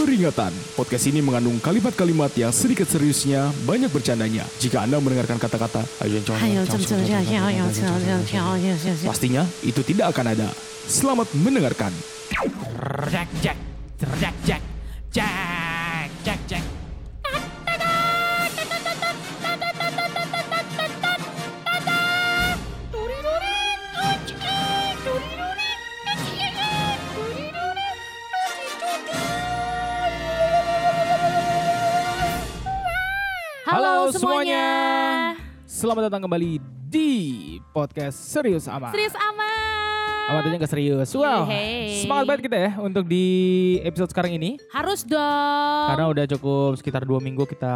Peringatan, podcast ini mengandung kalimat-kalimat yang sedikit seriusnya, banyak bercandanya. Jika Anda mendengarkan kata-kata pastinya itu tidak akan ada. Selamat mendengarkan. Jack Jack Jack Jack Jack Semuanya. Selamat datang kembali di podcast Serius Amat. Serius amat. Amat aja gak serius. Wow, Yeay. semangat banget kita ya untuk di episode sekarang ini. Harus dong. Karena udah cukup sekitar dua minggu kita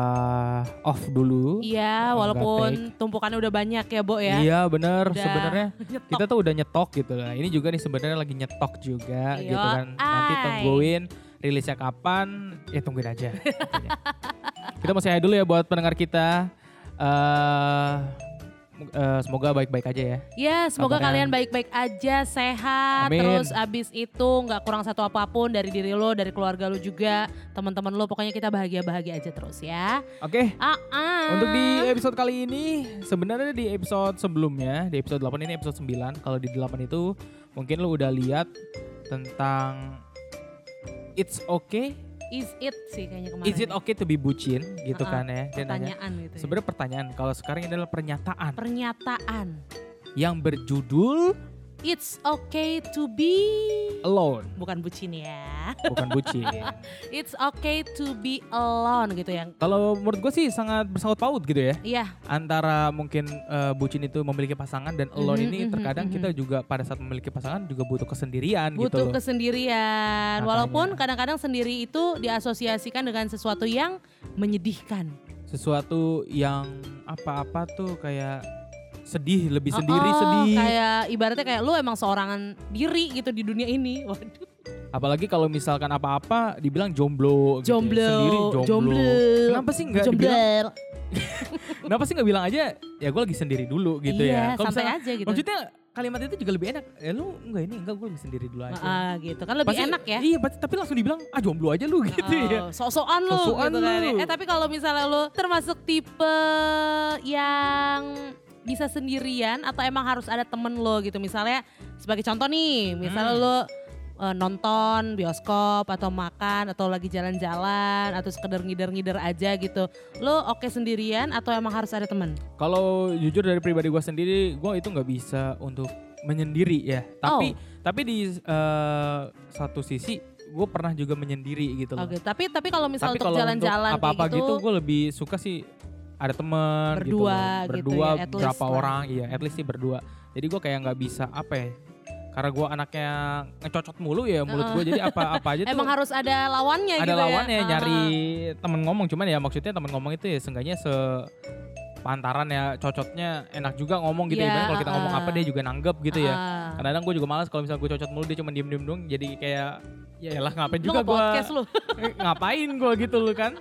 off dulu. Iya, walaupun tumpukannya udah banyak ya, Bo ya. Iya bener sebenarnya kita tuh udah nyetok gitu lah. Ini juga nih sebenarnya lagi nyetok juga Yo, gitu kan. Nanti ai. tungguin rilisnya kapan, ya tungguin aja. kita mau say hi dulu ya buat pendengar kita. eh eh, semoga baik-baik aja ya. Ya, semoga Kabarnya- kalian baik-baik aja, sehat. Amin. Terus abis itu nggak kurang satu apa pun dari diri lo, dari keluarga lo juga, teman-teman lo. Pokoknya kita bahagia-bahagia aja terus ya. Oke. Ah, ah. Untuk di episode kali ini sebenarnya di episode sebelumnya, di episode 8 ini episode 9. Kalau di 8 itu mungkin lu udah lihat tentang It's okay is it sih kayaknya kemarin. Is it okay to be bucin gitu Ah, kan ya? Dia nanya. Pertanyaan gitu. ya. Sebenarnya pertanyaan kalau sekarang ini adalah pernyataan Pernyataan. yang berjudul It's okay to be alone, bukan bucin ya. Bukan bucin. It's okay to be alone gitu ya. kalau menurut gue sih sangat bersaut paut gitu ya Iya, antara mungkin eh, bucin itu memiliki pasangan dan alone Mhm, ini mhm, terkadang mhm. kita juga pada saat memiliki pasangan juga butuh kesendirian gitu butuh kesendirian. Makanya. Walaupun kadang-kadang sendiri itu diasosiasikan dengan sesuatu yang menyedihkan. Sesuatu yang apa-apa tuh kayak sedih, lebih Oh, sendiri oh, sedih. Kayak ibaratnya kayak lu emang seorangan diri gitu di dunia ini. Waduh. Apalagi kalau misalkan apa-apa dibilang jomblo, gitu ya. Jomblo, sendiri jomblo. jomblo. Kenapa sih nggak dibilang? Kenapa sih nggak bilang aja ya gue lagi sendiri dulu gitu iya, ya. Santai misalnya- aja gitu. Maksudnya kalimat itu juga lebih enak. Ya lu enggak ini enggak gue lagi sendiri dulu aja. Ah, gitu kan lebih Pasti- enak ya. Iya, pasti- tapi langsung dibilang ah jomblo aja lu gitu ya. Oh, sok-sokan lu Sok-sokan gitu kan. lu. Eh tapi kalau misalnya lu termasuk tipe yang bisa sendirian atau emang harus ada temen lo gitu. Misalnya sebagai contoh nih, misalnya Hmm. lu eh, nonton bioskop atau makan atau lagi jalan-jalan atau sekedar ngider-ngider aja gitu. Lo oke sendirian atau emang harus ada temen? Kalau jujur dari pribadi gue sendiri, gue itu nggak bisa untuk menyendiri ya. Tapi tapi di eh, satu sisi gue pernah juga menyendiri gitu loh. Oke, tapi tapi kalau Tapi misal untuk jalan-jalan apa-apa gitu, gitu, gue lebih suka sih ada temen gitu loh. Berdua gitu berdua ya, at least berapa orang iya at least sih berdua jadi gue kayak nggak bisa apa ya karena gue anaknya ngecocot mulu ya mulut gue jadi apa apa aja tuh emang harus ada lawannya ada gitu ya. lawannya Ah, nyari temen ngomong. Cuman ya maksudnya temen ngomong itu ya seenggaknya se pantaran ya cocotnya enak juga ngomong gitu. Ya Iya, Ibaratnya kalau kita ah, ngomong apa dia juga nanggep gitu ya. Ah. kadang-kadang gue juga malas kalau misalnya gue cocot mulu dia cuma diem diem doang. Jadi kayak ya lah ngapain Lu juga gue lu. ngapain gue gitu loh kan?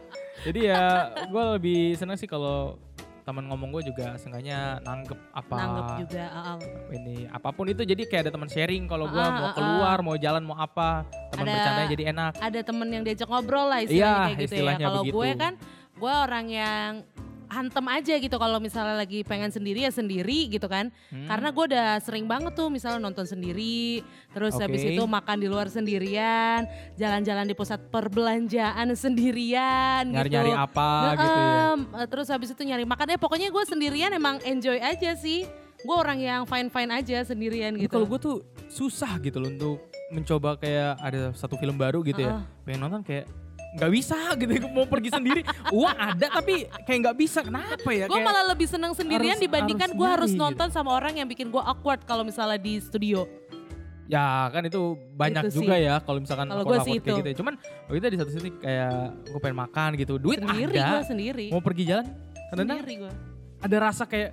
Jadi ya gue lebih seneng sih kalau teman ngomong gue juga seenggaknya nanggep apa Nanggep juga. ah. ini apa pun itu jadi kayak ada teman sharing kalau gue Ah, mau ah, keluar mau jalan mau apa teman bercanda jadi enak ada temen yang diajak ngobrol lah istilahnya Iya, kayak gitu ya. istilahnya Kalau begitu. gue kan gue orang yang hantem aja gitu kalau misalnya lagi pengen sendiri ya sendiri gitu kan. Hmm. Karena gue udah sering banget tuh misalnya nonton sendiri, terus Oke. habis itu makan di luar sendirian, jalan-jalan di pusat perbelanjaan sendirian nyari-nyari gitu. apa gitu ya eh, Terus habis itu nyari makan. Ya pokoknya gue sendirian emang enjoy aja sih. Gue orang yang fine-fine aja sendirian gitu. kalau gue tuh susah gitu loh untuk mencoba kayak ada satu film baru gitu ya Ah. pengen nonton kayak nggak bisa gitu mau pergi sendiri uang ada tapi kayak nggak bisa kenapa ya Gue malah lebih seneng sendirian harus- dibandingkan gue harus nonton sama orang yang bikin gue awkward kalau misalnya di studio. ya kan itu banyak Itu juga sih. ya kalau misalkan Kalau gua lapor sih itu. gitu ya. cuman waktu itu di satu sisi kayak gue pengen makan gitu duit sendiri ada gue sendiri. mau pergi jalan kadang Sendiri gue. ada rasa kayak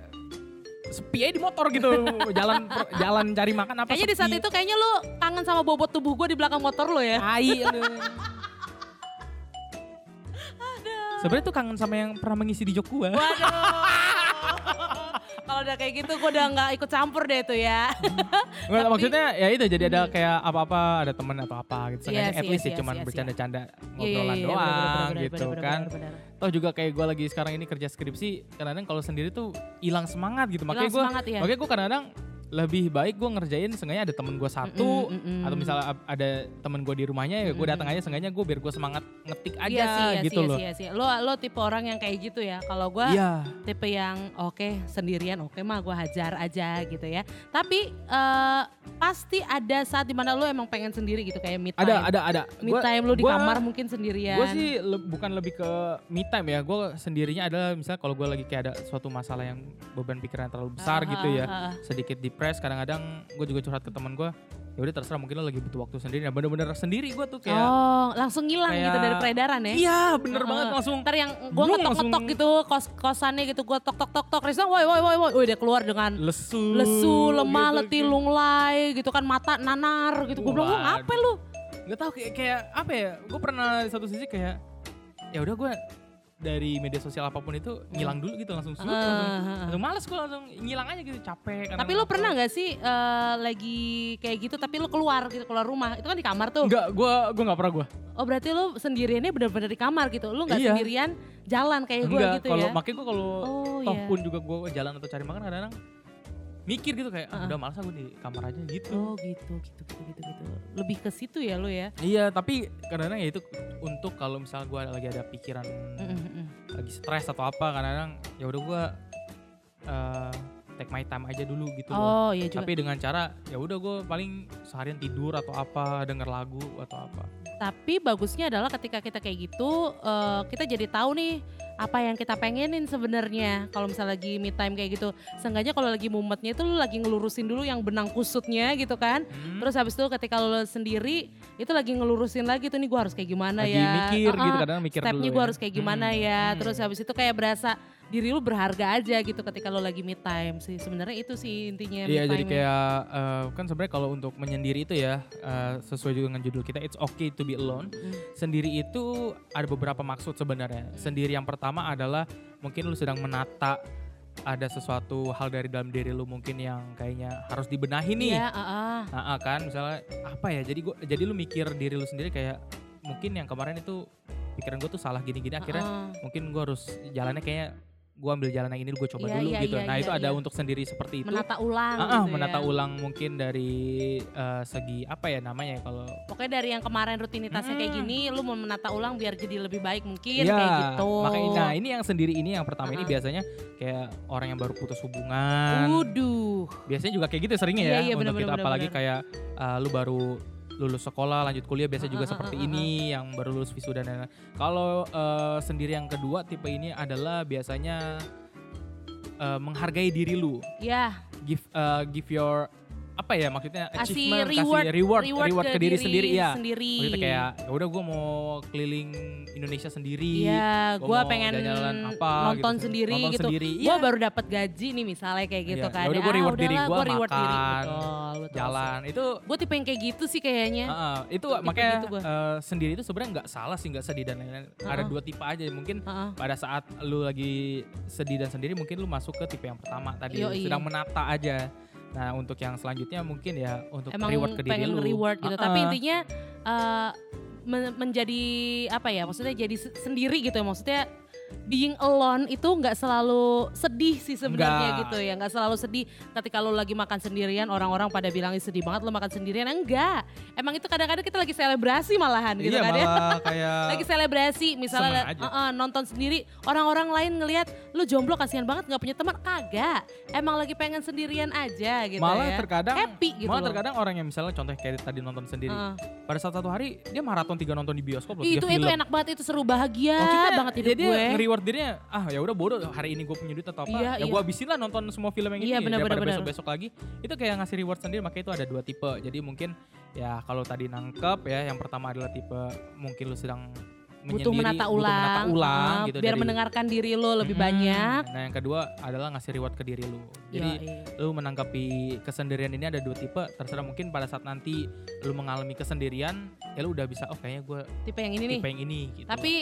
sepi aja di motor gitu jalan jalan cari makan apa Kayaknya di saat itu kayaknya lu kangen sama bobot tubuh gue di belakang motor lo ya. Tai, aduh. Sebenarnya tuh kangen sama yang pernah mengisi di jok gua. Waduh. Kalau udah kayak gitu gue udah nggak ikut campur deh tuh ya. Nggak, Tapi- maksudnya ya itu jadi ada Hmm. kayak apa-apa ada temen atau apa gitu. Iya at sih, least iya ya sih, cuman iya bercanda-canda Iya, iya, ngobrolan iya, doang gitu kan. Toh juga kayak gue lagi sekarang ini kerja skripsi, kadang-kadang kalau sendiri tuh hilang semangat gitu. Makanya gue semangat ya. makanya gue kadang-kadang lebih baik gue ngerjain seenggaknya ada temen gue satu Mm-mm, mm-mm. atau misalnya ada temen gue di rumahnya ya gue datang aja seenggaknya gue biar gue semangat ngetik aja Iya sih, iya gitu sih, iya loh. iya sih. Lo lo tipe orang yang kayak gitu ya. Kalau gue Iya. tipe yang oke sendirian oke mah gue hajar aja gitu ya. Tapi eh, pasti ada saat di mana lo emang pengen sendiri gitu kayak me time. Ada ada ada. Me Gua- time lo di gua- kamar mungkin sendirian. Gue sih le- bukan lebih ke me time ya. Gue sendirinya adalah misalnya kalau gue lagi kayak ada suatu masalah yang beban pikiran terlalu besar Ah, gitu ah, ya. ah, ah. Sedikit depres kadang-kadang gue juga curhat ke teman gue. Ya udah terserah mungkin lo lagi butuh waktu sendiri. Nah bener-bener sendiri gue tuh kayak. Oh, langsung ngilang gitu dari peredaran ya. Iya bener Heeh. banget langsung. Ntar yang gue ngetok ngetok langsung- gitu kos kosannya gitu gue tok tok tok tok Rizna woi woi woi woi udah keluar dengan Lesu. lesu lemah gitu, letih gitu. lunglai gitu kan mata nanar gitu gue bilang lu Waduh. ngapain lu Gak tau kayak, kayak apa ya. Gue pernah di satu sisi kayak. Ya udah gue dari media sosial apa pun itu ngilang dulu gitu langsung shoot, Ah, langsung, ah, ah. langsung males gue langsung ngilang aja gitu capek tapi lu apa. pernah nggak sih eh, lagi kayak gitu tapi lu keluar gitu keluar rumah itu kan di kamar tuh Enggak, gue gue nggak pernah gue. oh berarti lu sendiriannya bener-bener di kamar gitu lu nggak Iya. sendirian jalan kayak gue gitu kalau ya makanya gue kalau oh toh iya pun juga gue jalan atau cari makan kadang-kadang mikir gitu kayak ah, Heeh. udah males aku di kamar aja gitu. oh gitu gitu gitu gitu gitu lebih ke situ ya lu ya Iya, tapi kadang-kadang ya itu untuk kalau misalnya gue lagi ada pikiran Mm, mm, lagi stres atau apa kadang-kadang ya udah gue eh, take my time aja dulu gitu loh. oh iya juga Tapi dengan cara ya udah gue paling seharian tidur atau apa, denger lagu atau apa. Tapi bagusnya adalah ketika kita kayak gitu, eh, kita jadi tahu nih apa yang kita pengenin sebenarnya. Kalau misalnya lagi me time kayak gitu, seenggaknya kalau lagi mumetnya itu lu lagi ngelurusin dulu yang benang kusutnya gitu kan. Hmm, Terus habis itu ketika lu sendiri, itu lagi ngelurusin lagi tuh nih gue harus kayak gimana lagi ya. mikir Uh-uh, gitu kadang mikir Stepnya dulu gue ya. harus kayak gimana Hmm, ya. Terus habis itu kayak berasa diri lu berharga aja gitu ketika lu lagi me time sih. Sebenarnya itu sih intinya Iya jadi kayak eh, kan sebenarnya kalau untuk menyendiri itu ya eh, sesuai juga dengan judul kita it's okay to be alone. Mm. Sendiri itu ada beberapa maksud sebenarnya. Sendiri yang pertama adalah mungkin lu sedang menata ada sesuatu hal dari dalam diri lu mungkin yang kayaknya harus dibenahi nih. Iya, uh-uh. Nah, ah, kan misalnya apa ya? Jadi gua jadi lu mikir diri lu sendiri kayak mungkin yang kemarin itu pikiran gue tuh salah gini-gini akhirnya uh-uh. mungkin gue harus jalannya kayak gue ambil jalan yang ini gue coba Iya, dulu iya, gitu. iya, nah iya, itu ada iya. untuk sendiri seperti itu. menata ulang ah, gitu menata ya. ulang mungkin dari eh, segi apa ya namanya ya kalau Pokoknya dari yang kemarin rutinitasnya kayak Hmm. gini, lu mau menata ulang biar jadi lebih baik mungkin Iya, kayak gitu. makanya nah ini yang sendiri ini yang pertama ini Ah, ah. biasanya kayak orang yang baru putus hubungan. Waduh. Biasanya juga kayak gitu seringnya ya Iya, iya, untuk bener, kita bener, apalagi bener. kayak eh, lu baru lulus sekolah lanjut kuliah biasanya juga seperti ini yang baru lulus wisuda dan lain-lain. Kalau eh, sendiri yang kedua tipe ini adalah biasanya eh, menghargai diri lu. Ya, Give eh, give your apa ya maksudnya kasih achievement, reward, kasih reward, reward, ke, diri, sendiri ya. Sendiri. Maksudnya kayak ya udah gue mau keliling Indonesia sendiri. Gua gue pengen jalan-jalan apa nonton gitu, sendiri nonton gitu. sendiri. Gue Iya. baru dapat gaji nih misalnya kayak gitu Iya, kan. reward diri gua, gue reward diri. makan, Betul, betul. jalan itu Gue tipe yang kayak gitu sih kayaknya. Heeh, itu Tipe makanya gitu gua. eh, sendiri itu sebenarnya nggak salah sih nggak sedih dan lain-lain. Ada Heeh. dua tipe aja mungkin Heeh. pada saat lu lagi sedih dan sendiri mungkin lu masuk ke tipe yang pertama tadi Yoi. sedang menata aja. Nah untuk yang selanjutnya mungkin ya untuk Emang reward ke diri lu. reward gitu. Heeh. Tapi intinya eh, men- menjadi apa ya? Maksudnya jadi se- sendiri gitu ya. Maksudnya being alone itu nggak selalu sedih sih sebenarnya gitu ya. Nggak selalu sedih ketika lo lagi makan sendirian orang-orang pada bilang "Ih, sedih banget lo makan sendirian. Enggak. Emang itu kadang-kadang kita lagi selebrasi malahan gitu iya kan ya. malah kayak lagi selebrasi misalnya aja. uh-uh, nonton sendiri orang-orang lain ngelihat lu jomblo kasihan banget nggak punya teman kagak emang lagi pengen sendirian aja gitu malah ya terkadang happy gitu malah loh. terkadang orang yang misalnya contoh kayak tadi nonton sendiri Heeh. pada saat satu hari dia maraton tiga nonton di bioskop loh itu itu film. enak banget itu seru bahagia Maksudnya, banget hidup ya gue nge-reward dirinya ah ya udah bodoh hari ini gue punya duit atau apa Iya, ya iya. gue habisin lah nonton semua film yang Iya, ini daripada benar. besok besok lagi itu kayak ngasih reward sendiri makanya itu ada dua tipe jadi mungkin ya kalau tadi nangkep ya yang pertama adalah tipe mungkin lu sedang butuh menata butuh ulang, menata ulang ah, gitu biar dari- mendengarkan diri lo lebih Mm-mm. banyak. Nah yang kedua adalah ngasih reward ke diri lu. Jadi Yoi. lu menanggapi kesendirian ini ada dua tipe. Terserah mungkin pada saat nanti lu mengalami kesendirian, ya lu udah bisa oh kayaknya gue tipe yang ini nih. tipe yang ini gitu. Tapi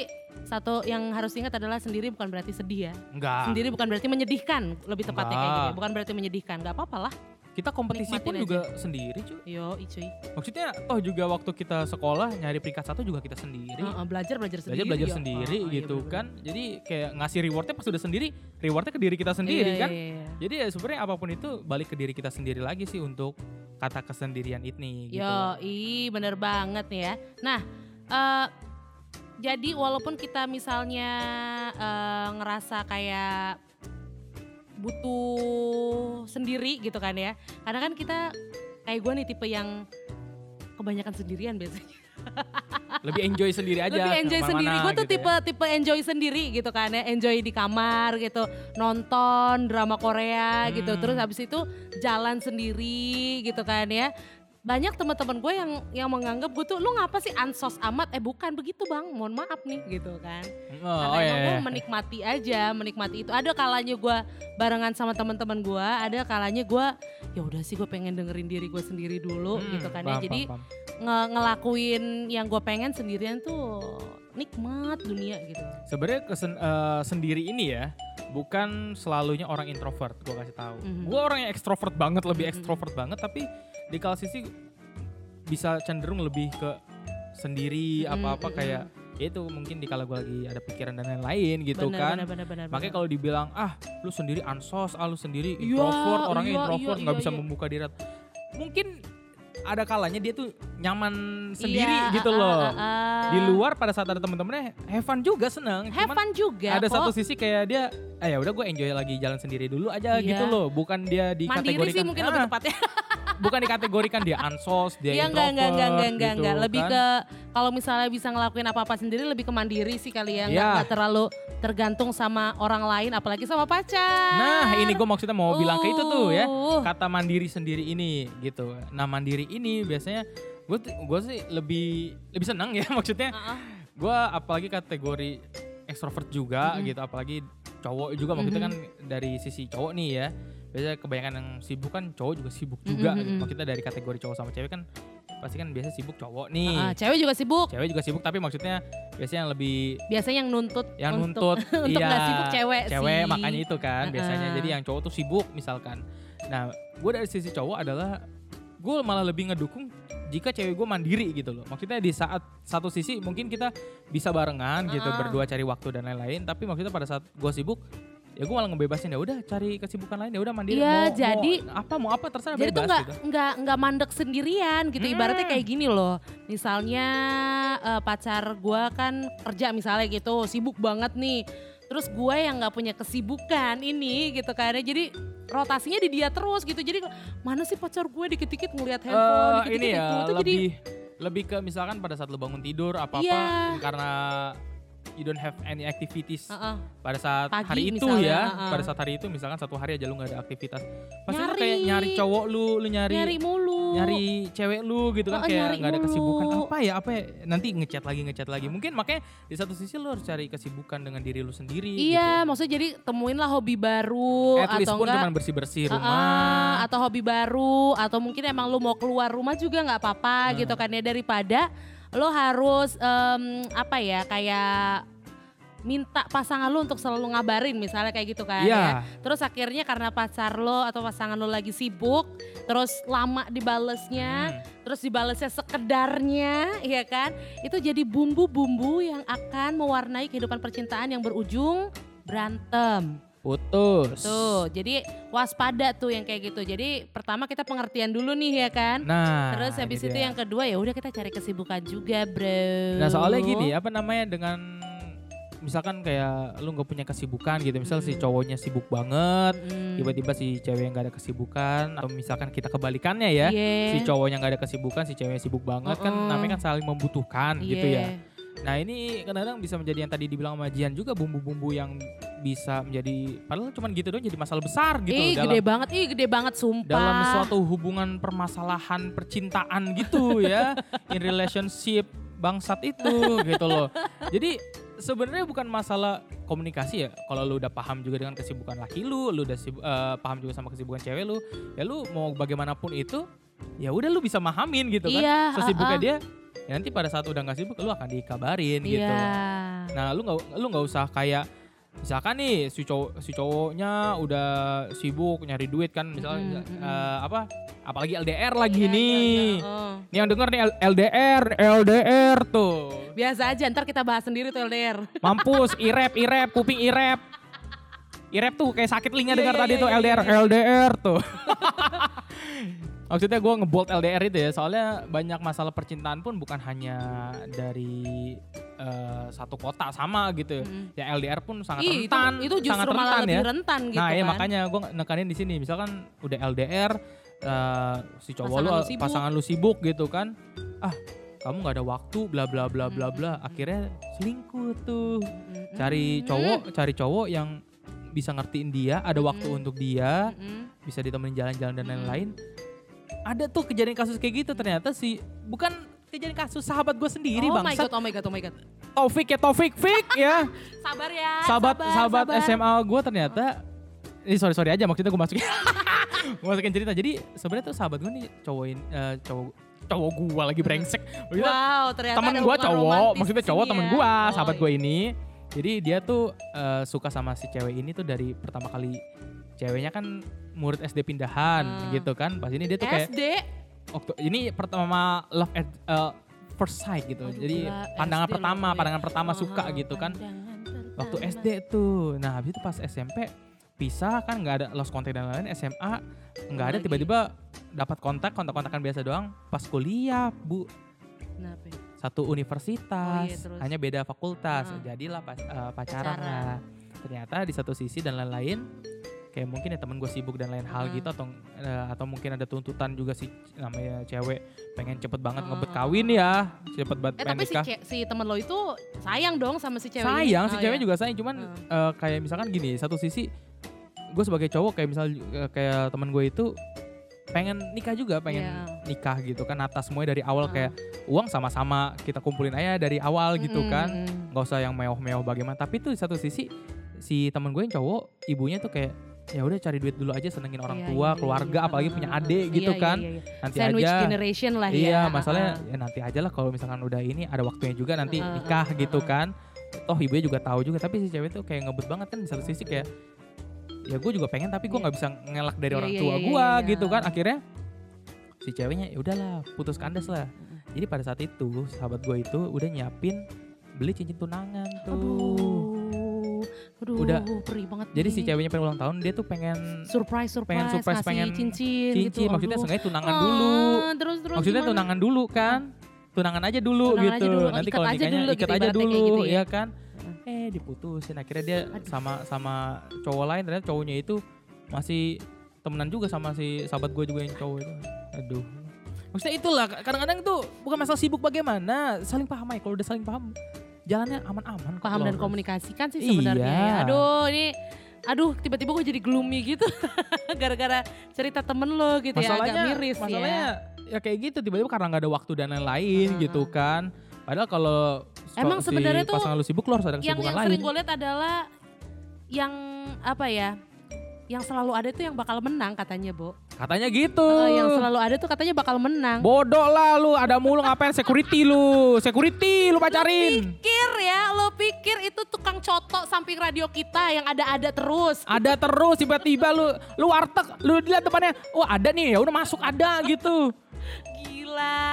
satu yang harus ingat adalah sendiri bukan berarti sedih ya. enggak. Sendiri bukan berarti menyedihkan, lebih tepatnya kayak Enggak. gini. Bukan berarti menyedihkan, nggak apa-apa lah. Kita kompetisi Nikmatin pun aja. juga sendiri cuy. Yo, cuy. Maksudnya toh juga waktu kita sekolah nyari peringkat satu juga kita sendiri. Heeh, belajar belajar sendiri. belajar belajar ya. sendiri oh, iya, gitu bener-bener. kan jadi kayak ngasih rewardnya pas udah sendiri rewardnya ke diri kita sendiri Iya, kan iya, iya. jadi ya sebenarnya apa pun itu balik ke diri kita sendiri lagi sih untuk kata kesendirian ini gitu Yo, i bener banget nih ya. Nah, eh jadi walaupun kita misalnya eh, ngerasa kayak butuh sendiri gitu kan ya. Karena kan kita kayak gue nih tipe yang kebanyakan sendirian biasanya. lebih enjoy sendiri aja Lebih enjoy sendiri. Gue tuh gitu ya. tipe tipe enjoy sendiri gitu kan ya. Enjoy di kamar gitu, nonton drama Korea gitu. Hmm. Terus habis itu jalan sendiri gitu kan ya. Banyak teman-teman gue yang yang menganggap gue tuh lu ngapa sih ansos amat? Eh bukan begitu bang, mohon maaf nih gitu kan. oh, Karena oh, iya, emang gue iya. menikmati aja, menikmati itu. Ada kalanya gue barengan sama teman-teman gue, ada kalanya gue ya udah sih gue pengen dengerin diri gue sendiri dulu Hmm, gitu kan paham, ya. Jadi paham, paham. nge- ngelakuin yang gue pengen sendirian tuh nikmat dunia gitu. sebenarnya kesen- eh, sendiri ini ya bukan selalunya orang introvert gue kasih tahu Mhm. gue orang yang ekstrovert banget lebih Mhm. ekstrovert banget tapi di kala sisi bisa cenderung lebih ke sendiri Mhm, apa-apa mhm. kayak ya itu mungkin di kala gue lagi ada pikiran dan lain-lain gitu Benar, kan benar, benar, benar, Makanya kalau dibilang ah lu sendiri ansos, ah lu sendiri Iya, introvert, orangnya iya, introvert iya, nggak iya, bisa iya. membuka diri. Mungkin ada kalanya dia tuh nyaman sendiri Iya, gitu ah, loh. ah, ah, ah. Di luar pada saat ada temen-temennya have fun juga seneng. have Cuman fun juga ada kok. satu sisi kayak dia ah ya udah gue enjoy lagi jalan sendiri dulu aja Iya. gitu loh. Bukan dia mandiri dikategorikan sih mungkin ah, lebih tepatnya. bukan dikategorikan dia ansos, dia Iya introvert enggak enggak enggak enggak enggak gitu enggak. Lebih kan. ke kalau misalnya bisa ngelakuin apa-apa sendiri lebih ke mandiri sih kali ya. Enggak Iya. enggak terlalu tergantung sama orang lain apalagi sama pacar. Nah ini gue maksudnya mau bilang ke itu tuh ya Uh. kata mandiri sendiri ini gitu. Nah mandiri ini biasanya gue gue sih lebih lebih senang ya maksudnya. Ah, ah. Gue apalagi kategori ekstrovert juga Mhm. gitu apalagi cowok juga maksudnya kan dari sisi cowok nih ya. Biasanya kebanyakan yang sibuk kan cowok juga sibuk juga. Mhm, gitu. mhm. Maksudnya dari kategori cowok sama cewek kan pasti kan biasa sibuk cowok nih. Ah, cewek juga sibuk. Cewek juga sibuk tapi maksudnya biasanya yang lebih Biasanya yang nuntut yang untuk, nuntut untuk iya, nggak sibuk cewek, cewek sih. makanya itu kan biasanya Heeh. jadi yang cowok tuh sibuk misalkan nah gue dari sisi cowok adalah gue malah lebih ngedukung jika cewek gue mandiri gitu loh maksudnya di saat satu sisi mungkin kita bisa barengan gitu Heeh. berdua cari waktu dan lain-lain tapi maksudnya pada saat gue sibuk ya gue malah ngebebasin ya udah cari kesibukan lain ya udah mandiri Iya, mau, jadi- mau apa mau apa terserah Jadi tuh bebas nggak gitu nggak nggak mandek sendirian gitu. Ibaratnya Hmm. kayak gini loh. Misalnya eh, pacar gua kan kerja misalnya gitu, sibuk banget nih. Terus gue yang nggak punya kesibukan ini gitu kan. Jadi rotasinya di dia terus gitu. Jadi mana sih pacar gue dikit-dikit ngeliat handphone, Eh, dikit-dikit ini ya itu tuh jadi lebih lebih ke misalkan pada saat lu bangun tidur apa apa Iya. karena you don't have any activities Heeh. pada saat Pagi hari itu misalnya, ya uh-uh. pada saat hari itu misalkan satu hari aja lu nggak ada aktivitas pasti lu Nyari. kayak nyari cowok lu lu nyari nyari nyari, mulu. cewek lu gitu kan Oh, kayak nyari nggak ada kesibukan apa ya apa ya nanti ngechat lagi ngechat lagi mungkin makanya di satu sisi lu harus cari kesibukan dengan diri lu sendiri Iya, maksudnya jadi temuin lah hobi baru gitu. at atau pun enggak cuma bersih bersih Uh-uh, rumah atau hobi baru atau mungkin emang lu mau keluar rumah juga nggak apa-apa Hmm. gitu kan ya daripada lo harus em, apa ya kayak minta pasangan lu untuk selalu ngabarin misalnya kayak gitu kan Iya. ya. Terus akhirnya karena pacar lo atau pasangan lo lagi sibuk, terus lama dibalesnya, Hmm. terus dibalesnya sekedarnya, ya kan? Itu jadi bumbu-bumbu yang akan mewarnai kehidupan percintaan yang berujung berantem. Putus Tuh, jadi waspada tuh yang kayak gitu. Jadi pertama kita pengertian dulu nih ya kan. nah Terus habis itu dia. yang kedua ya udah kita cari kesibukan juga, Bro. Nah soalnya gini apa namanya dengan misalkan kayak lu nggak punya kesibukan gitu misal si Mm. cowoknya sibuk banget Mm. tiba-tiba si cewek yang gak ada kesibukan atau misalkan kita kebalikannya ya Iya. si cowoknya nggak ada kesibukan si cewek sibuk banget kan Uh-uh. namanya kan saling membutuhkan gitu Iya. ya nah ini kadang-kadang bisa menjadi yang tadi dibilang sama Jian juga bumbu-bumbu yang bisa menjadi padahal cuman gitu doang jadi masalah besar gitu Ih, dalam gede banget, ih gede banget sumpah. dalam suatu hubungan permasalahan percintaan gitu ya in relationship bangsat itu gitu loh. Jadi sebenarnya bukan masalah komunikasi ya. Kalau lu udah paham juga dengan kesibukan laki lu, lu udah sibuk- eh, paham juga sama kesibukan cewek lu, ya lu mau bagaimanapun itu, ya udah lu bisa mahamin gitu kan. Iya, Sesibuknya uh-uh. dia, ya nanti pada saat udah nggak sibuk lu akan dikabarin gitu. Iya. Nah, lu nggak lu nggak usah kayak misalkan nih si cowok si cowoknya udah sibuk nyari duit kan misalnya Mm-mm, mm-mm. eh, apa apalagi LDR lagi Iya, nih. iya, iya, oh. Nih yang denger nih L- LDR, LDR tuh. Biasa aja ntar kita bahas sendiri tuh LDR. Mampus, irep, irep, kuping irep. Irep tuh kayak sakit telinga Iya, dengar iya, tadi iya, tuh iya, LDR, iya. LDR tuh. Maksudnya gue ngebold LDR itu ya, soalnya banyak masalah percintaan pun bukan hanya dari eh, satu kota sama gitu. Mm. Ya LDR pun sangat Ih, itu, rentan, itu justru sangat malah rentan lebih ya. rentan gitu nah, ya kan. makanya gue nekanin di sini. Misalkan udah LDR, eh, si cowok Pasangan lu, lu sibuk. pasangan lu sibuk gitu kan. Ah, kamu nggak ada waktu, bla bla bla bla bla. Akhirnya selingkuh tuh. Cari cowok, cari cowok yang bisa ngertiin dia, ada waktu untuk dia, bisa ditemenin jalan-jalan dan lain-lain. Ada tuh kejadian kasus kayak gitu ternyata si bukan kejadian kasus sahabat gue sendiri oh my bangsat. god, oh my god, oh my god. Taufik ya Taufik, Fik ya. Sabar ya. sahabat sabar, sahabat sabar. SMA gue ternyata ini sorry sorry aja maksudnya gue masukin gue masukin cerita jadi sebenarnya tuh sahabat gue nih cowok ini eh, cowok cowok gue lagi brengsek Maksudnya Wow, ternyata temen gue cowok maksudnya cowok temen ya. gue Oh, sahabat gue ini jadi dia tuh eh, suka sama si cewek ini tuh dari pertama kali ceweknya kan murid SD pindahan Hmm. gitu kan pas ini dia tuh kayak SD. waktu ini pertama love at eh, first sight gitu Aduh, jadi gila, pandangan SD pertama ya. pandangan pertama suka Oh, gitu kan waktu. SD tuh. Nah habis itu pas SMP pisah kan nggak ada lost contact dan lain-lain SMA nggak ada tiba-tiba dapat kontak kontak-kontakan biasa doang pas kuliah bu Kenapa? ya? satu universitas Oh iya, terus? hanya beda fakultas Ah. jadilah pas, eh, pacaran Pacaran. lah ternyata di satu sisi dan lain-lain kayak mungkin ya temen gue sibuk dan lain hal Ah. gitu atau eh, atau mungkin ada tuntutan juga si namanya cewek pengen cepet banget Ah. ngebet kawin ya cepet banget Eh tapi si, nikah ce- si teman lo itu sayang dong sama si cewek ini? sayang si Oh, cewek iya. juga sayang cuman eh, kayak misalkan gini satu sisi gue sebagai cowok kayak misal eh, kayak teman gue itu pengen nikah juga pengen Iya. nikah gitu kan atas semuanya dari awal Ah. kayak uang sama-sama kita kumpulin aja dari awal gitu Mm-mm, kan mm-mm. nggak usah yang mewah-mewah bagaimana tapi tuh di satu sisi si teman gue yang cowok ibunya tuh kayak ya udah cari duit dulu aja senengin orang Iya, tua iya, keluarga iya. apalagi punya adik gitu Iya, kan iya, iya. nanti Sandwich aja generation lah ya. Iya, Ah, masalahnya ah. ya nanti aja lah kalau misalkan udah ini ada waktunya juga nanti Heeh, nikah heeh, gitu heeh. kan. Toh ibunya juga tahu juga, tapi si cewek tuh kayak ngebet banget kan di satu sisi kayak ya gue juga pengen tapi gue Iya. nggak bisa ngelak dari Iya, orang iya, tua iya, gue iya, iya. gitu kan. Akhirnya si ceweknya ya udahlah putus kandas lah. Jadi pada saat itu sahabat gue itu udah nyiapin beli cincin tunangan tuh. Aduh, aduh, Udah. perih banget. Jadi si nih. ceweknya pengen ulang tahun dia tuh pengen surprise, surprise, pengen surprise, pengen cincin, cincin, gitu. maksudnya sengaja tunangan Ah, dulu. Terus, terus Maksudnya gimana? tunangan dulu kan? Tunangan aja dulu Tunangan aja gitu. dulu. Oh, Nanti ikat kalau aja nikahnya dulu ikat gitu, aja dulu, gitu ya. ya kan? Eh diputusin akhirnya dia Aduh. sama sama cowok lain ternyata cowoknya itu masih temenan juga sama si sahabat gue juga yang cowok itu. Aduh. Maksudnya itulah kadang-kadang tuh bukan masalah sibuk bagaimana, saling paham aja. Kalau udah saling paham, jalannya aman-aman. kok, Paham dan Lorus. komunikasikan sih Iya. sebenarnya. ya. Aduh, ini aduh tiba-tiba gue jadi gloomy gitu gara-gara cerita temen lo gitu ya masalahnya, agak miris masalahnya ya. ya. kayak gitu tiba-tiba karena nggak ada waktu dan lain-lain Heeh. gitu kan. Padahal kalau Emang si sebenarnya tuh pasangan lu sibuk lu harus ada Yang kesibukan yang lain. sering gue lihat adalah yang apa ya? Yang selalu ada tuh yang bakal menang katanya, Bo. Katanya gitu. Eh, yang selalu ada tuh katanya bakal menang. Bodoh lah lu, ada mulu ngapain security lu. Security lu pacarin. Pikir ya, lo pikir itu tukang coto samping radio kita yang ada-ada terus. Ada terus tiba-tiba lu lu warteg, lu lihat depannya, oh ada nih, ya udah masuk ada gitu. Gila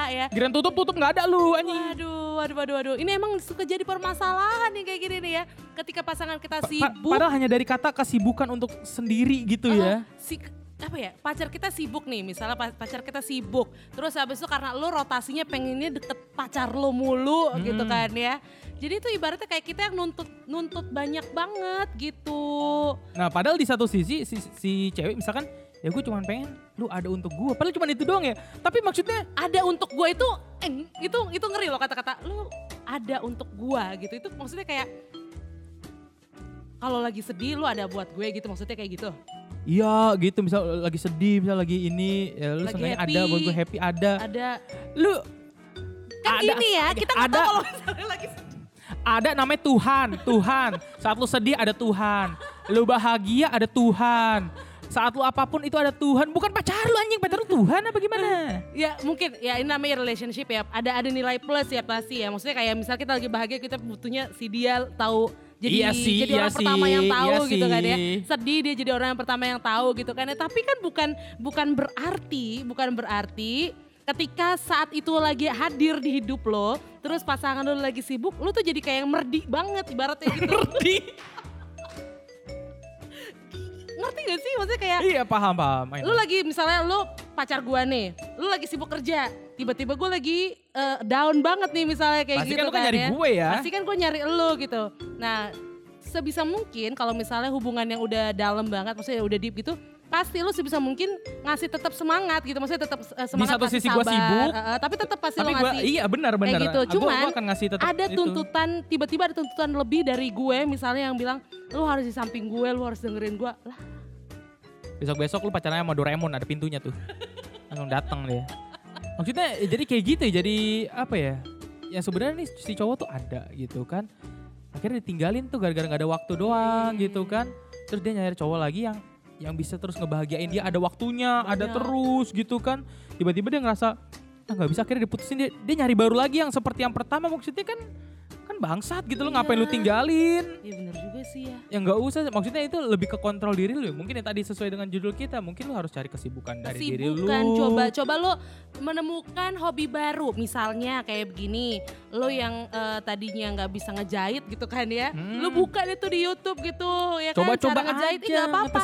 ya. Giran tutup-tutup nggak ada lu anjing. Waduh, waduh, waduh, waduh. Ini emang suka jadi permasalahan nih kayak gini nih ya. Ketika pasangan kita Pa- sibuk. padahal hanya dari kata kesibukan untuk sendiri gitu ya. si apa ya pacar kita sibuk nih misalnya pa- pacar kita sibuk terus habis itu karena lu rotasinya pengennya deket pacar lu mulu Hmm. gitu kan ya jadi itu ibaratnya kayak kita yang nuntut nuntut banyak banget gitu Nah padahal di satu sisi si, si cewek misalkan ya gue cuma pengen lu ada untuk gue padahal cuma itu doang ya. Tapi maksudnya ada untuk gua itu eh, itu itu ngeri loh kata-kata. Lu ada untuk gua gitu. Itu maksudnya kayak kalau lagi sedih lu ada buat gue gitu maksudnya kayak gitu? Iya gitu. Misal lagi sedih misal lagi ini ya lu Lagi happy. ada buat gue happy ada. Ada. Lu Kan Ada- gini ya, kita nggak ada- tahu kalau misalnya lagi Ada namanya Tuhan, Tuhan. Saat lu sedih ada Tuhan. Lu bahagia ada Tuhan. Saat lu apa pun itu ada Tuhan. Bukan pacar lu anjing, pacar lu Tuhan apa gimana? Ya mungkin ya ini namanya relationship ya. Ada ada nilai plus ya pasti ya. Maksudnya kayak misal kita lagi bahagia kita butuhnya si dia tahu jadi Iya sih, jadi iya orang pertama sih, yang tahu iya gitu kan ya. Sedih dia jadi orang yang pertama yang tahu gitu kan. ya. Tapi kan bukan bukan berarti bukan berarti ketika saat itu lagi hadir di hidup lo, terus pasangan lo lagi sibuk, lo tuh jadi kayak yang merdi banget ibaratnya gitu. Ngerti? Ngerti gak sih? Maksudnya kayak iya paham paham. Lu lagi misalnya lu pacar gua nih, lu lagi sibuk kerja, tiba-tiba gue lagi eh, down banget nih misalnya kayak Pasti gitu kan kan nyari gue ya. Pasti kan gue nyari lu gitu. Nah sebisa mungkin kalau misalnya hubungan yang udah dalam banget, maksudnya udah deep gitu, pasti lu sebisa mungkin ngasih tetap semangat gitu, maksudnya tetap eh, semangat satu kasih sisi gua sabar, sibuk, eh, tapi tetap pasti Tapi gua ngasih. iya benar benar. gitu. Ah, gua- Cuman gua akan ngasih tetap ada tuntutan tiba-tiba ada tuntutan lebih dari gue misalnya yang bilang lu harus di samping gue lu harus dengerin gue lah Besok-besok lu pacaran sama Doraemon ada pintunya tuh. Langsung datang dia. Maksudnya jadi kayak gitu jadi apa ya? Ya sebenarnya nih si cowok tuh ada gitu kan. Akhirnya ditinggalin tuh gara-gara gak ada waktu doang Iya. gitu kan. Terus dia nyari cowok lagi yang yang bisa terus ngebahagiain dia ada waktunya, ada Banyak. terus gitu kan. Tiba-tiba dia ngerasa ah nggak bisa akhirnya diputusin dia, dia nyari baru lagi yang seperti yang pertama maksudnya kan kan bangsat gitu lo ngapain lu Iya. tinggalin? Ya bener juga sih ya. Ya nggak usah maksudnya itu lebih ke kontrol diri lu ya. mungkin yang tadi sesuai dengan judul kita mungkin lu harus cari kesibukan dari diri lu. Kesibukan, coba coba lo menemukan hobi baru. Misalnya kayak begini lo yang eh, tadinya nggak bisa ngejahit gitu kan ya Hmm. lo buka deh tuh di YouTube gitu ya kan? Coba-coba cara ngejahit aja nggak apa-apa.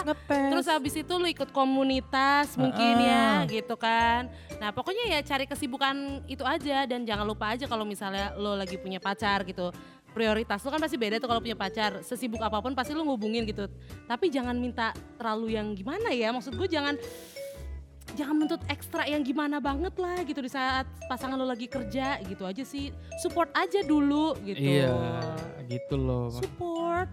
terus habis itu lo ikut komunitas mungkin ya gitu kan. Nah pokoknya ya cari kesibukan itu aja. Dan jangan lupa aja kalau misalnya lo lagi punya pacar gitu prioritas lo kan pasti beda tuh kalau punya pacar. Sesibuk apa pun pasti lo ngubungin gitu. Tapi jangan minta terlalu yang gimana ya? Maksud gue jangan jangan menuntut ekstra yang gimana banget lah gitu di saat pasangan lo lagi kerja gitu aja sih. Support aja dulu gitu. Iya gitu loh. Support.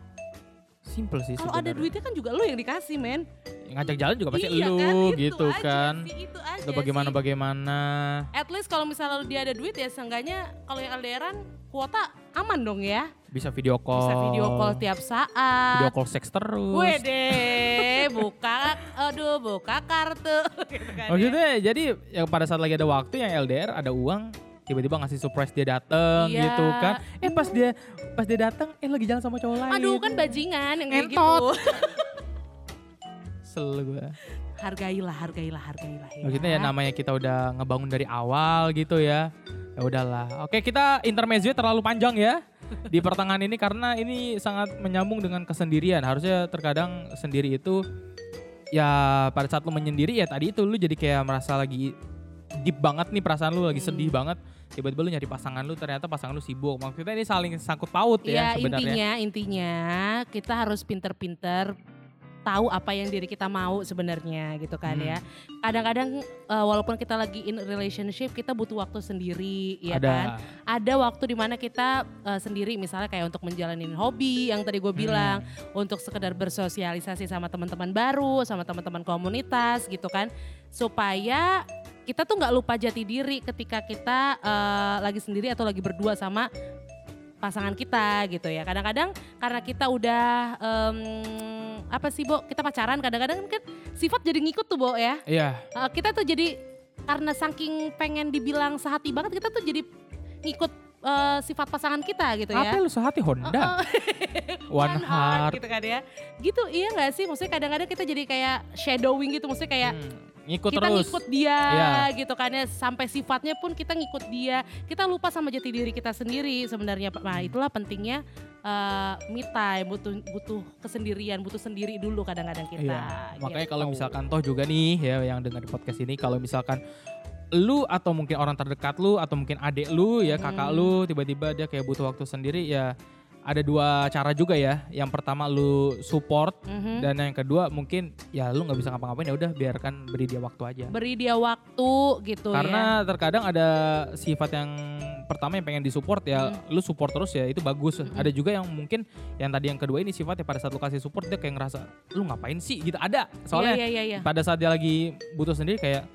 Simple sih kalau ada duitnya kan juga lo yang dikasih men. Ngajak jalan juga pasti iya lu kan? Itu gitu aja kan. sih, itu aja udah bagaimana sih. bagaimana at least kalau misalnya dia ada duit ya seenggaknya kalau yang LDRan kuota aman dong ya bisa video call bisa video call tiap saat video call seks terus Wede, buka, aduh buka kartu. gitu kan ya. maksudnya jadi yang pada saat lagi ada waktu yang LDR ada uang tiba-tiba ngasih surprise dia dateng Iya. gitu kan eh pas dia pas dia datang eh lagi jalan sama cowok lain Aduh kan bajingan yang kayak gitu. Sel gue. Hargailah, hargailah, hargailah ya. Maksudnya ya namanya kita udah ngebangun dari awal gitu ya. Ya udahlah. Oke, kita intermezzo terlalu panjang ya di pertengahan ini karena ini sangat menyambung dengan kesendirian. Harusnya terkadang sendiri itu ya pada saat lu menyendiri ya tadi itu lu jadi kayak merasa lagi deep banget nih perasaan lu lagi Hmm. sedih banget. Tiba-tiba lu nyari pasangan lu ternyata pasangan lu sibuk. Maksudnya ini saling sangkut paut ya, Ya sebenarnya. intinya, intinya kita harus pinter-pinter tahu apa yang diri kita mau sebenarnya gitu kan Hmm. ya. Kadang-kadang eh, walaupun kita lagi in relationship kita butuh waktu sendiri ya ada kan. Ada waktu di mana kita eh, sendiri misalnya kayak untuk menjalanin hobi yang tadi gue Hmm. bilang, untuk sekedar bersosialisasi sama teman-teman baru, sama teman-teman komunitas gitu kan, supaya kita tuh nggak lupa jati diri ketika kita eh, lagi sendiri atau lagi berdua sama pasangan kita gitu ya. Kadang-kadang karena kita udah em, apa sih, Bo? Kita pacaran kadang-kadang kan sifat jadi ngikut tuh, Bo ya. Iya, Eh, kita tuh jadi karena saking pengen dibilang sehati banget kita tuh jadi ngikut eh, sifat pasangan kita gitu ya. apa lu sehati Honda? One heart. gitu kan ya. Gitu iya gak sih? Maksudnya kadang-kadang kita jadi kayak shadowing gitu. Maksudnya kayak Hmm, ngikut kita terus. ngikut dia Iya. gitu kan ya. Sampai sifatnya pun kita ngikut dia. Kita lupa sama jati diri kita sendiri sebenarnya. Nah itulah pentingnya eh, me time. Butuh, butuh kesendirian. Butuh sendiri dulu kadang-kadang kita. Iya. Makanya gitu. kalau misalkan toh juga nih ya yang dengar di podcast ini kalau misalkan lu atau mungkin orang terdekat lu atau mungkin adik lu ya kakak Hmm. lu tiba-tiba dia kayak butuh waktu sendiri ya ada dua cara juga ya. Yang pertama lu support Mhm. dan yang kedua mungkin ya lu nggak bisa ngapa-ngapain ya udah biarkan beri dia waktu aja. Beri dia waktu gitu ya. Karena terkadang ada sifat yang pertama yang pengen disupport ya, Hmm. lu support terus ya itu bagus. Mm-mm. Ada juga yang mungkin yang tadi yang kedua ini sifatnya pada saat lu kasih support dia kayak ngerasa lu ngapain sih gitu ada. Soalnya Iya, iya, iya, iya. pada saat dia lagi butuh sendiri kayak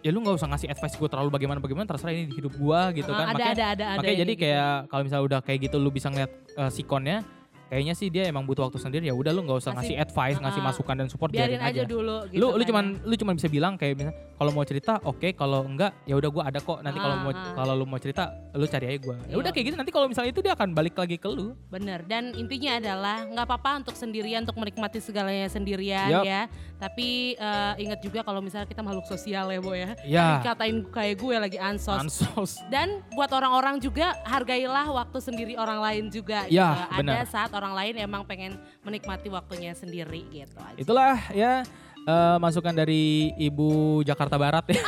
ya lu nggak usah ngasih advice gue terlalu bagaimana bagaimana terserah ini di hidup gue gitu Ah, kan ada, makanya ada, ada, ada. makanya jadi gitu. kayak kalau misalnya udah kayak gitu lu bisa ngeliat eh, sikonnya kayaknya sih dia emang butuh waktu sendiri ya udah lu nggak usah Kasih- ngasih advice ngasih Ah, masukan dan support biarin biarin, aja dulu gitu lu lu kan cuman ya. lu cuman bisa bilang kayak misalnya kalau mau cerita oke kalau enggak ya udah gua ada kok nanti kalau Ah, mau ah. kalau lu mau cerita lu cari aja gua ya udah Iya. kayak gitu nanti kalau misalnya itu dia akan balik lagi ke lu Bener, dan intinya adalah nggak apa-apa untuk sendirian, untuk menikmati segalanya sendirian Yup. ya. Tapi eh, ingat juga kalau misalnya kita makhluk sosial ya, Bo ya. ya Dikatain kayak gue lagi ansos. ansos Dan buat orang-orang juga hargailah waktu sendiri orang lain juga. Ya, gitu. Ada benar. saat orang lain emang pengen menikmati waktunya sendiri gitu aja. itulah ya eh, masukan dari ibu Jakarta Barat ya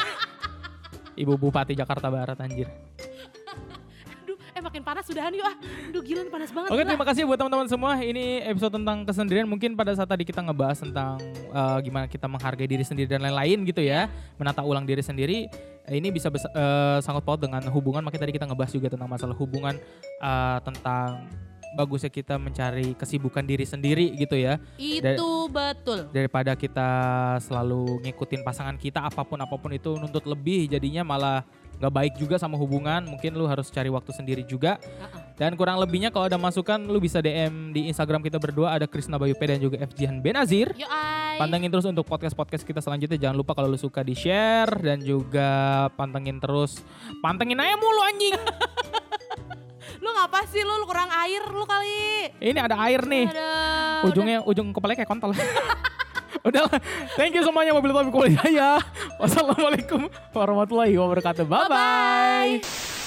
ibu Bupati Jakarta Barat anjir Aduh, eh makin panas sudahan yuk ah. Aduh gila panas banget. Oke gila. terima kasih buat teman-teman semua. Ini episode tentang kesendirian. Mungkin pada saat tadi kita ngebahas tentang eh, gimana kita menghargai diri sendiri dan lain-lain gitu ya, menata ulang diri sendiri. Eh, Ini bisa besa- eh, sangat paut dengan hubungan. Makanya tadi kita ngebahas juga tentang masalah hubungan eh, tentang bagusnya kita mencari kesibukan diri sendiri gitu ya Itu betul. daripada kita selalu ngikutin pasangan kita apa pun apa pun itu nuntut lebih jadinya malah nggak baik juga sama hubungan mungkin lu harus cari waktu sendiri juga Uh-uh. dan kurang lebihnya kalau ada masukan lu bisa DM di Instagram kita berdua ada Krisna Bayu P dan juga FJhan Benazir. Yo ay. Pantengin terus untuk podcast-podcast kita selanjutnya. Jangan lupa kalau lu suka di share dan juga pantengin terus. Pantengin aja mulu anjing. Lu ngapa sih lu, lu kurang air lu kali. Ini ada air nih. Aduh. Ujungnya ujung kepalanya kayak kontol. Udah lah. Thank you semuanya mobil topik kuliah ya. Wassalamualaikum warahmatullahi wabarakatuh. Bye bye. Bye-bye.